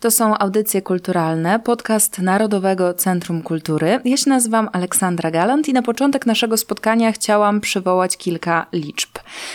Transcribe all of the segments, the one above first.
To są audycje kulturalne, podcast Narodowego Centrum Kultury. Ja się nazywam Aleksandra Galant i na początek naszego spotkania chciałam przywołać kilka liczb.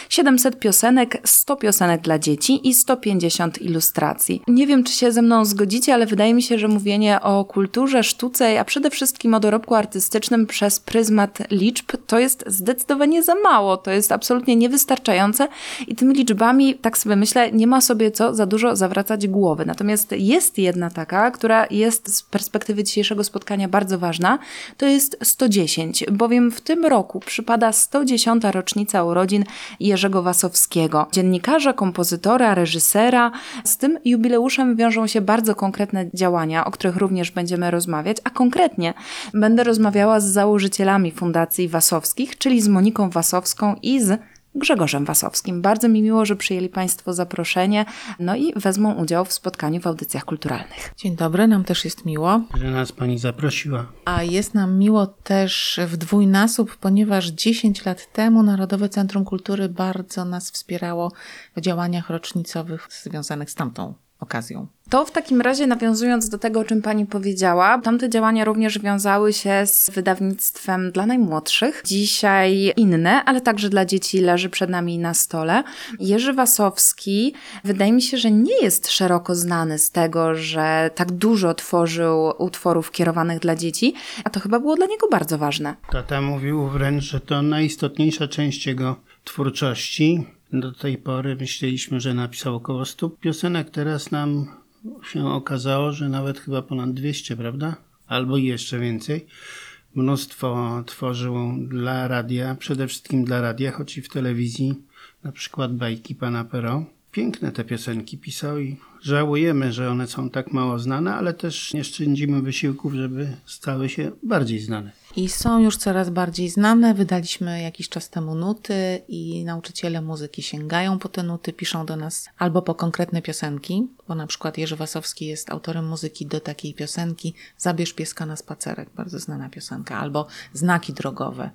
700 piosenek, 100 piosenek dla dzieci i 150 ilustracji. Nie wiem, czy się ze mną zgodzicie, ale wydaje mi się, że mówienie o kulturze, sztuce, a przede wszystkim o dorobku artystycznym przez pryzmat liczb to jest zdecydowanie za mało. To jest absolutnie niewystarczające i tymi liczbami, tak sobie myślę, nie ma sobie co za dużo zawracać głowy. Natomiast jest jedna taka, która jest z perspektywy dzisiejszego spotkania bardzo ważna, to jest 110, bowiem w tym roku przypada 110. rocznica urodzin Jerzego Wasowskiego, dziennikarza, kompozytora, reżysera. Z tym jubileuszem wiążą się bardzo konkretne działania, o których również będziemy rozmawiać, a konkretnie będę rozmawiała z założycielami Fundacji Wasowskich, czyli z Moniką Wasowską i z Grzegorzem Wasowskim. Bardzo mi miło, że przyjęli Państwo zaproszenie, no i wezmą udział w spotkaniu w audycjach kulturalnych. Dzień dobry, nam też jest miło. Że nas Pani zaprosiła. A jest nam miło też w dwójnasób, ponieważ 10 lat temu Narodowe Centrum Kultury bardzo nas wspierało w działaniach rocznicowych związanych z tamtą okazją. To w takim razie nawiązując do tego, o czym pani powiedziała, tamte działania również wiązały się z wydawnictwem dla najmłodszych. Dzisiaj inne, ale także dla dzieci leży przed nami na stole. Jerzy Wasowski wydaje mi się, że nie jest szeroko znany z tego, że tak dużo tworzył utworów kierowanych dla dzieci, a to chyba było dla niego bardzo ważne. Tata mówił wręcz, że to najistotniejsza część jego twórczości. Do tej pory myśleliśmy, że napisał około 100 piosenek, teraz nam się okazało, że nawet chyba ponad 200, prawda? Albo jeszcze więcej. Mnóstwo tworzył dla radia, przede wszystkim dla radia, choć i w telewizji, na przykład bajki pana Pero. Piękne te piosenki pisał i żałujemy, że one są tak mało znane, ale też nie szczędzimy wysiłków, żeby stały się bardziej znane. I są już coraz bardziej znane. Wydaliśmy jakiś czas temu nuty i nauczyciele muzyki sięgają po te nuty, piszą do nas albo po konkretne piosenki, bo na przykład Jerzy Wasowski jest autorem muzyki do takiej piosenki Zabierz pieska na spacerek, bardzo znana piosenka, albo Znaki drogowe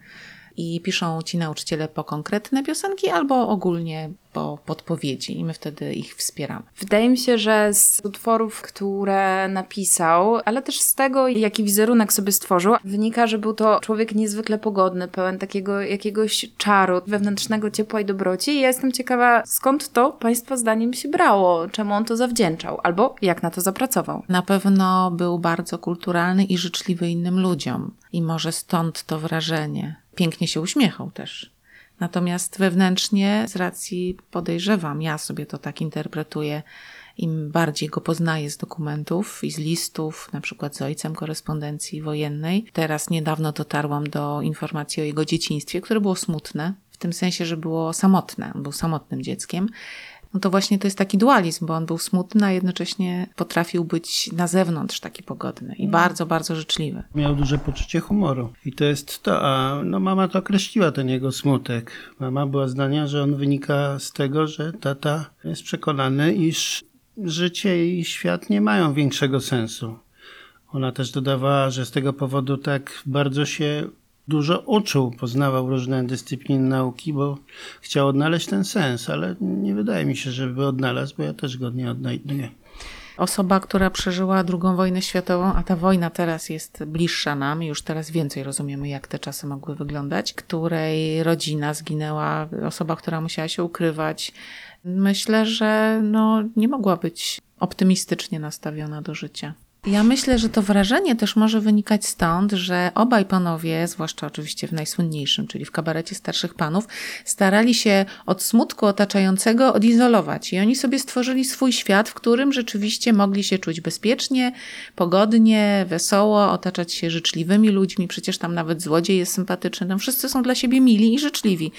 i piszą ci nauczyciele po konkretne piosenki albo ogólnie po podpowiedzi i my wtedy ich wspieramy. Wydaje mi się, że z utworów, które napisał, ale też z tego, jaki wizerunek sobie stworzył, wynika, że był to człowiek niezwykle pogodny, pełen takiego jakiegoś czaru, wewnętrznego ciepła i dobroci. I ja jestem ciekawa, skąd to Państwa zdaniem się brało, czemu on to zawdzięczał, albo jak na to zapracował. Na pewno był bardzo kulturalny i życzliwy innym ludziom i może stąd to wrażenie pięknie się uśmiechał też. Natomiast wewnętrznie, z racji podejrzewam, ja sobie to tak interpretuję, im bardziej go poznaję z dokumentów i z listów, na przykład z ojcem korespondencji wojennej. Teraz niedawno dotarłam do informacji o jego dzieciństwie, które było smutne, w tym sensie, że było samotne. Był samotnym dzieckiem no to właśnie to jest taki dualizm, bo on był smutny, a jednocześnie potrafił być na zewnątrz taki pogodny i bardzo, bardzo życzliwy. Miał duże poczucie humoru i to jest to, a no mama to określiła ten jego smutek. Mama była zdania, że on wynika z tego, że tata jest przekonany, iż życie i świat nie mają większego sensu. Ona też dodawała, że z tego powodu tak bardzo się dużo uczył, poznawał różne dyscypliny nauki, bo chciał odnaleźć ten sens, ale nie wydaje mi się, żeby odnalazł, bo ja też go nie odnajduję. Osoba, która przeżyła II wojnę światową, a ta wojna teraz jest bliższa nam, już teraz więcej rozumiemy, jak te czasy mogły wyglądać, której rodzina zginęła, osoba, która musiała się ukrywać. Myślę, że no, nie mogła być optymistycznie nastawiona do życia. Ja myślę, że to wrażenie też może wynikać stąd, że obaj panowie, zwłaszcza oczywiście w najsłynniejszym, czyli w kabarecie starszych panów, starali się od smutku otaczającego odizolować i oni sobie stworzyli swój świat, w którym rzeczywiście mogli się czuć bezpiecznie, pogodnie, wesoło, otaczać się życzliwymi ludźmi. Przecież tam nawet złodziej jest sympatyczny, tam wszyscy są dla siebie mili i życzliwi.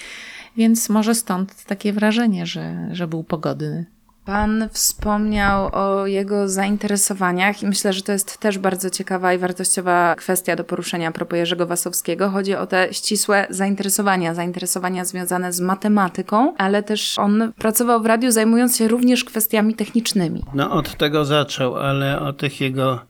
Więc może stąd takie wrażenie, że, że był pogodny. Pan wspomniał o jego zainteresowaniach i myślę, że to jest też bardzo ciekawa i wartościowa kwestia do poruszenia a propos Jerzego Wasowskiego. Chodzi o te ścisłe zainteresowania, zainteresowania związane z matematyką, ale też on pracował w radiu zajmując się również kwestiami technicznymi. No od tego zaczął, ale o tych jego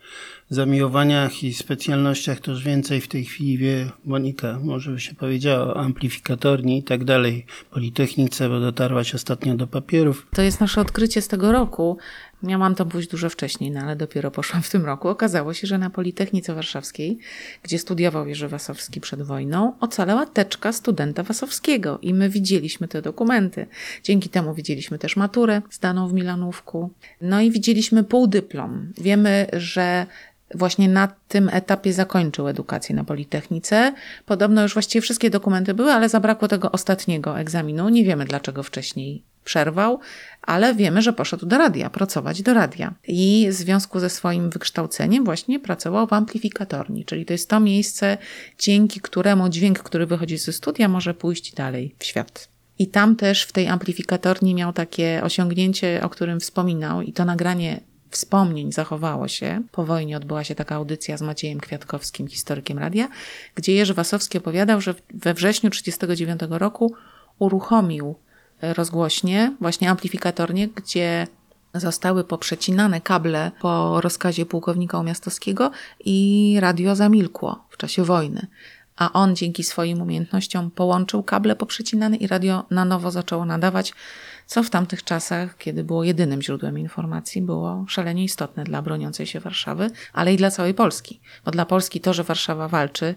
zamiłowaniach i specjalnościach już więcej w tej chwili wie Monika. Może by się powiedziała amplifikatorni i tak dalej. Politechnice, bo dotarłaś ostatnio do papierów. To jest nasze odkrycie z tego roku. Miałam to pójść dużo wcześniej, no ale dopiero poszłam w tym roku. Okazało się, że na Politechnice Warszawskiej, gdzie studiował Jerzy Wasowski przed wojną, ocalała teczka studenta Wasowskiego i my widzieliśmy te dokumenty. Dzięki temu widzieliśmy też maturę zdaną w Milanówku. No i widzieliśmy półdyplom. Wiemy, że właśnie na tym etapie zakończył edukację na Politechnice. Podobno już właściwie wszystkie dokumenty były, ale zabrakło tego ostatniego egzaminu. Nie wiemy dlaczego wcześniej przerwał, ale wiemy, że poszedł do radia, pracować do radia. I w związku ze swoim wykształceniem właśnie pracował w amplifikatorni, czyli to jest to miejsce, dzięki któremu dźwięk, który wychodzi ze studia, może pójść dalej w świat. I tam też w tej amplifikatorni miał takie osiągnięcie, o którym wspominał, i to nagranie wspomnień zachowało się. Po wojnie odbyła się taka audycja z Maciejem Kwiatkowskim, historykiem radia, gdzie Jerzy Wasowski opowiadał, że we wrześniu 1939 roku uruchomił rozgłośnie, właśnie amplifikatornie, gdzie zostały poprzecinane kable po rozkazie pułkownika Umiastowskiego i radio zamilkło w czasie wojny. A on dzięki swoim umiejętnościom połączył kable poprzecinane i radio na nowo zaczęło nadawać, co w tamtych czasach, kiedy było jedynym źródłem informacji, było szalenie istotne dla broniącej się Warszawy, ale i dla całej Polski. Bo dla Polski to, że Warszawa walczy,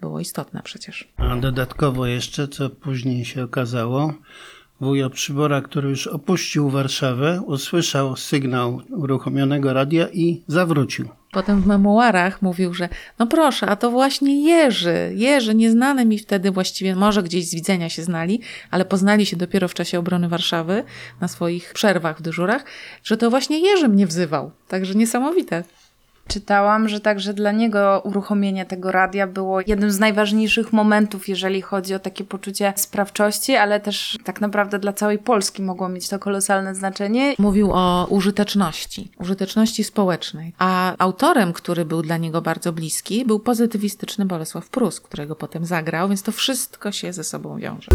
było istotne przecież. A dodatkowo jeszcze, co później się okazało, wujo Przybora, który już opuścił Warszawę, usłyszał sygnał uruchomionego radia i zawrócił. Potem w memuarach mówił, że no proszę, a to właśnie Jerzy, Jerzy, nieznany mi wtedy właściwie, może gdzieś z widzenia się znali, ale poznali się dopiero w czasie obrony Warszawy, na swoich przerwach w dyżurach, że to właśnie Jerzy mnie wzywał. Także niesamowite. Czytałam, że także dla niego uruchomienie tego radia było jednym z najważniejszych momentów, jeżeli chodzi o takie poczucie sprawczości, ale też tak naprawdę dla całej Polski mogło mieć to kolosalne znaczenie. Mówił o użyteczności, użyteczności społecznej. A autorem, który był dla niego bardzo bliski, był pozytywistyczny Bolesław Prus, którego potem zagrał, więc to wszystko się ze sobą wiąże.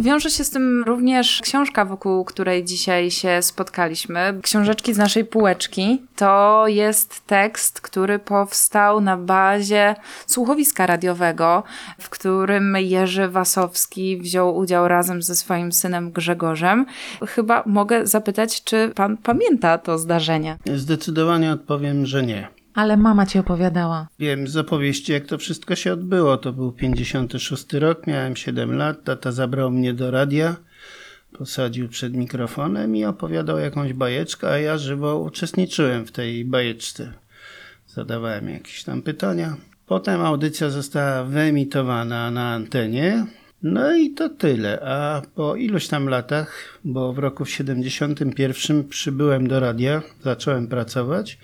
Wiąże się z tym również książka, wokół której dzisiaj się spotkaliśmy. Książeczki z naszej półeczki. To jest tekst, który powstał na bazie słuchowiska radiowego, w którym Jerzy Wasowski wziął udział razem ze swoim synem Grzegorzem. Chyba mogę zapytać, czy pan pamięta to zdarzenie? Zdecydowanie odpowiem, że nie. Ale mama ci opowiadała. Wiem z opowieści, jak to wszystko się odbyło. To był 56 rok, miałem 7 lat, tata zabrał mnie do radia, posadził przed mikrofonem i opowiadał jakąś bajeczkę, a ja żywo uczestniczyłem w tej bajeczce. Zadawałem jakieś tam pytania. Potem audycja została wyemitowana na antenie. No i to tyle. A po iluś tam latach, bo w roku 71 przybyłem do radia, zacząłem pracować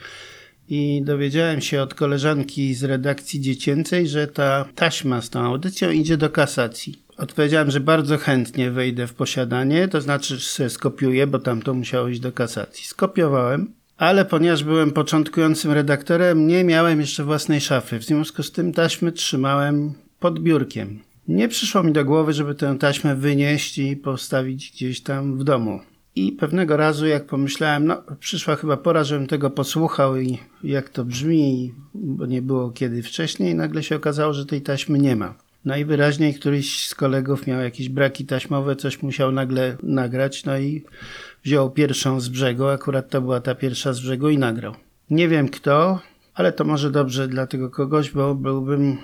i dowiedziałem się od koleżanki z redakcji dziecięcej, że ta taśma z tą audycją idzie do kasacji. Odpowiedziałem, że bardzo chętnie wejdę w posiadanie, to znaczy, że sobie skopiuję, bo tam to musiało iść do kasacji. Skopiowałem, ale ponieważ byłem początkującym redaktorem, nie miałem jeszcze własnej szafy. W związku z tym taśmy trzymałem pod biurkiem. Nie przyszło mi do głowy, żeby tę taśmę wynieść i postawić gdzieś tam w domu. I pewnego razu, jak pomyślałem, no przyszła chyba pora, żebym tego posłuchał i jak to brzmi, bo nie było kiedy wcześniej, nagle się okazało, że tej taśmy nie ma. Najwyraźniej któryś z kolegów miał jakieś braki taśmowe, coś musiał nagle nagrać, no i wziął pierwszą z brzegu, akurat to była ta pierwsza z brzegu i nagrał. Nie wiem kto, ale to może dobrze dla tego kogoś, bo byłbym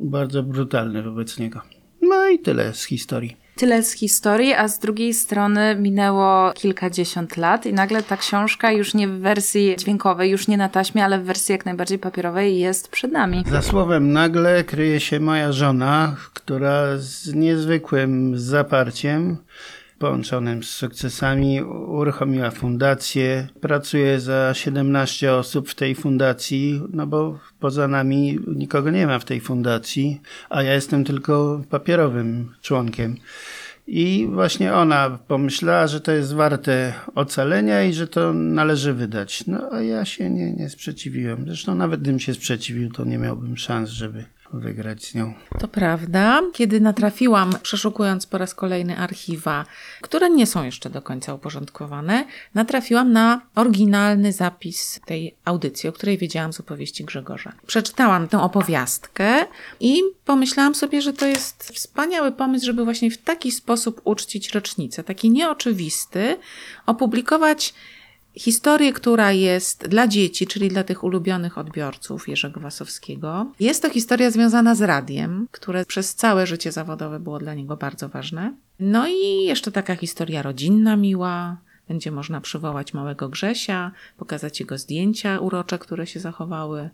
bardzo brutalny wobec niego. No i tyle z historii. Tyle z historii, a z drugiej strony minęło kilkadziesiąt lat i nagle ta książka już nie w wersji dźwiękowej, już nie na taśmie, ale w wersji jak najbardziej papierowej jest przed nami. Za słowem nagle kryje się moja żona, która z niezwykłym zaparciem połączonym z sukcesami uruchomiła fundację. Pracuje za 17 osób w tej fundacji, no bo poza nami nikogo nie ma w tej fundacji, a ja jestem tylko papierowym członkiem. I właśnie ona pomyślała, że to jest warte ocalenia i że to należy wydać. No a ja się nie, nie sprzeciwiłem. Zresztą nawet gdybym się sprzeciwił, to nie miałbym szans, żeby wygrać z nią. To prawda. Kiedy natrafiłam, przeszukując po raz kolejny archiwa, które nie są jeszcze do końca uporządkowane, natrafiłam na oryginalny zapis tej audycji, o której wiedziałam z opowieści Grzegorza. Przeczytałam tę opowiastkę i pomyślałam sobie, że to jest wspaniały pomysł, żeby właśnie w taki sposób uczcić rocznicę, taki nieoczywisty, opublikować historię, która jest dla dzieci, czyli dla tych ulubionych odbiorców Jerzego Wasowskiego. Jest to historia związana z radiem, które przez całe życie zawodowe było dla niego bardzo ważne. No i jeszcze taka historia rodzinna, miła. Będzie można przywołać małego Grzesia, pokazać jego zdjęcia urocze, które się zachowały.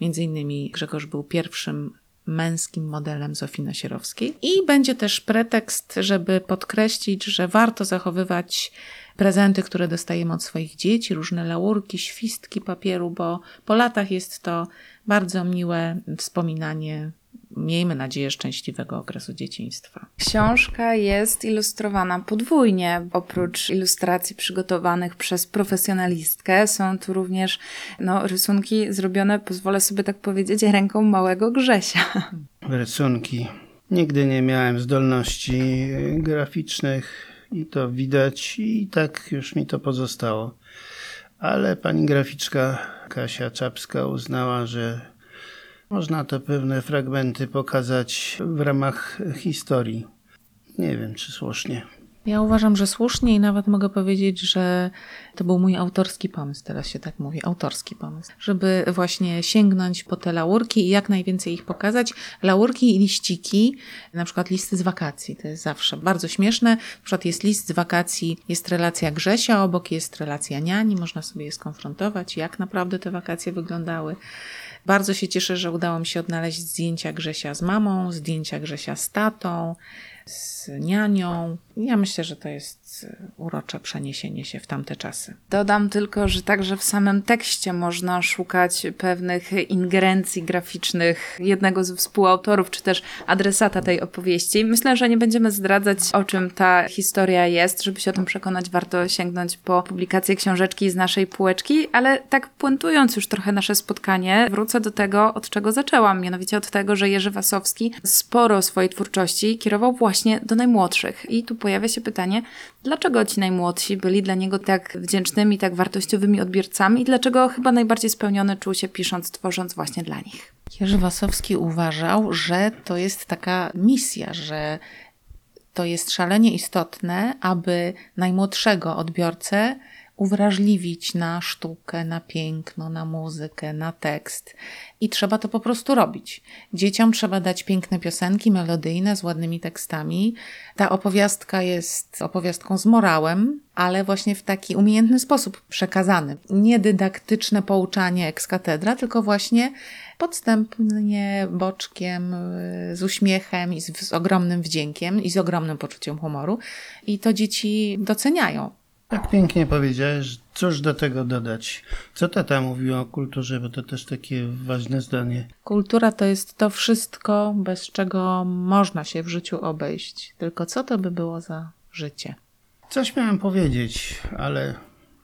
Między innymi Grzegorz był pierwszym męskim modelem Zofii Nasierowskiej. I będzie też pretekst, żeby podkreślić, że warto zachowywać prezenty, które dostajemy od swoich dzieci, różne laurki, świstki papieru, bo po latach jest to bardzo miłe wspominanie, miejmy nadzieję, szczęśliwego okresu dzieciństwa. Książka jest ilustrowana podwójnie. Oprócz ilustracji przygotowanych przez profesjonalistkę, są tu również no, rysunki zrobione, pozwolę sobie tak powiedzieć, ręką małego Grzesia. Rysunki. Nigdy nie miałem zdolności graficznych i to widać i tak już mi to pozostało. Ale pani graficzka Kasia Czapska uznała, że można te pewne fragmenty pokazać w ramach historii. Nie wiem, czy słusznie. Ja uważam, że słusznie i nawet mogę powiedzieć, że to był mój autorski pomysł, teraz się tak mówi, autorski pomysł, żeby właśnie sięgnąć po te laurki i jak najwięcej ich pokazać. Laurki i liściki, na przykład listy z wakacji, to jest zawsze bardzo śmieszne. Na przykład jest list z wakacji, jest relacja Grzesia, obok jest relacja niani, można sobie je skonfrontować, jak naprawdę te wakacje wyglądały. Bardzo się cieszę, że udało mi się odnaleźć zdjęcia Grzesia z mamą, zdjęcia Grzesia z tatą, z nianią. Ja myślę, że to jest urocze przeniesienie się w tamte czasy. Dodam tylko, że także w samym tekście można szukać pewnych ingerencji graficznych jednego ze współautorów, czy też adresata tej opowieści. Myślę, że nie będziemy zdradzać, o czym ta historia jest. Żeby się o tym przekonać, warto sięgnąć po publikację książeczki z naszej półeczki, ale tak puentując już trochę nasze spotkanie, wrócę do tego, od czego zaczęłam, mianowicie od tego, że Jerzy Wasowski sporo swojej twórczości kierował właśnie do najmłodszych. I tu pojawia się pytanie, dlaczego ci najmłodsi byli dla niego tak wdzięcznymi, tak wartościowymi odbiorcami i dlaczego chyba najbardziej spełniony czuł się pisząc, tworząc właśnie dla nich? Jerzy Wasowski uważał, że to jest taka misja, że to jest szalenie istotne, aby najmłodszego odbiorcę uwrażliwić na sztukę, na piękno, na muzykę, na tekst. I trzeba to po prostu robić. Dzieciom trzeba dać piękne piosenki melodyjne z ładnymi tekstami. Ta opowiastka jest opowiastką z morałem, ale właśnie w taki umiejętny sposób przekazany. Nie dydaktyczne pouczanie ex katedra, tylko właśnie podstępnie, boczkiem, z uśmiechem i z, z ogromnym wdziękiem i z ogromnym poczuciem humoru. I to dzieci doceniają. Tak pięknie powiedziałeś, cóż do tego dodać. Co tata mówiła o kulturze, bo to też takie ważne zdanie. Kultura to jest to wszystko, bez czego można się w życiu obejść. Tylko co to by było za życie? Coś miałem powiedzieć, ale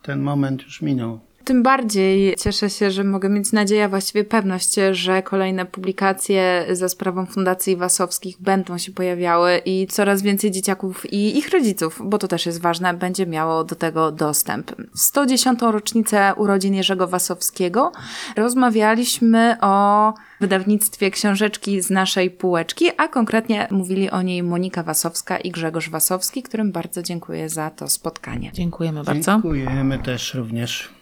ten moment już minął. Tym bardziej cieszę się, że mogę mieć nadzieję, a właściwie pewność, że kolejne publikacje za sprawą Fundacji Wasowskich będą się pojawiały i coraz więcej dzieciaków i ich rodziców, bo to też jest ważne, będzie miało do tego dostęp. 110. rocznicę urodzin Jerzego Wasowskiego rozmawialiśmy o wydawnictwie książeczki z naszej półeczki, a konkretnie mówili o niej Monika Wasowska i Grzegorz Wasowski, którym bardzo dziękuję za to spotkanie. Dziękujemy bardzo. Dziękujemy też również.